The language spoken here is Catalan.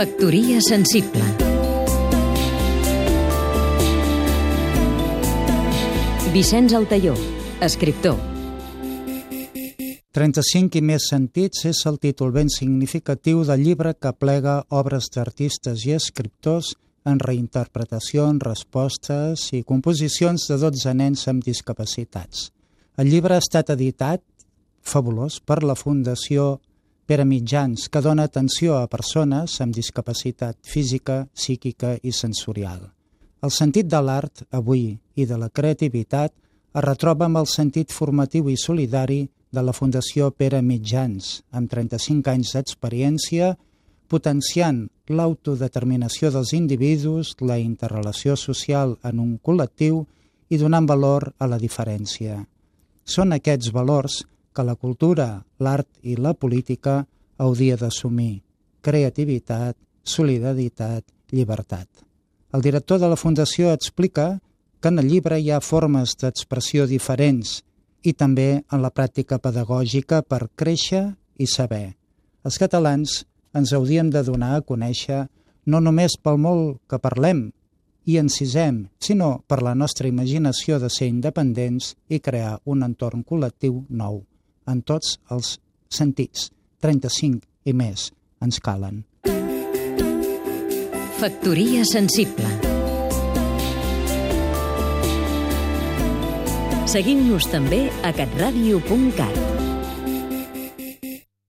Factoria sensible Vicenç Altaió, escriptor 35 i més sentits és el títol ben significatiu del llibre que plega obres d'artistes i escriptors en reinterpretacions, respostes i composicions de 12 nens amb discapacitats. El llibre ha estat editat, fabulós, per la Fundació Pere Mitjans, que dona atenció a persones amb discapacitat física, psíquica i sensorial. El sentit de l'art, avui, i de la creativitat es retroba amb el sentit formatiu i solidari de la Fundació Pere Mitjans, amb 35 anys d'experiència, potenciant l'autodeterminació dels individus, la interrelació social en un col·lectiu i donant valor a la diferència. Són aquests valors que la cultura, l'art i la política hauria d'assumir. Creativitat, solidaritat, llibertat. El director de la Fundació explica que en el llibre hi ha formes d'expressió diferents i també en la pràctica pedagògica per créixer i saber. Els catalans ens hauríem de donar a conèixer no només pel molt que parlem i encisem, sinó per la nostra imaginació de ser independents i crear un entorn col·lectiu nou en tots els sentits. 35 i més ens calen. Factoria sensible Seguim-nos també a catradio.cat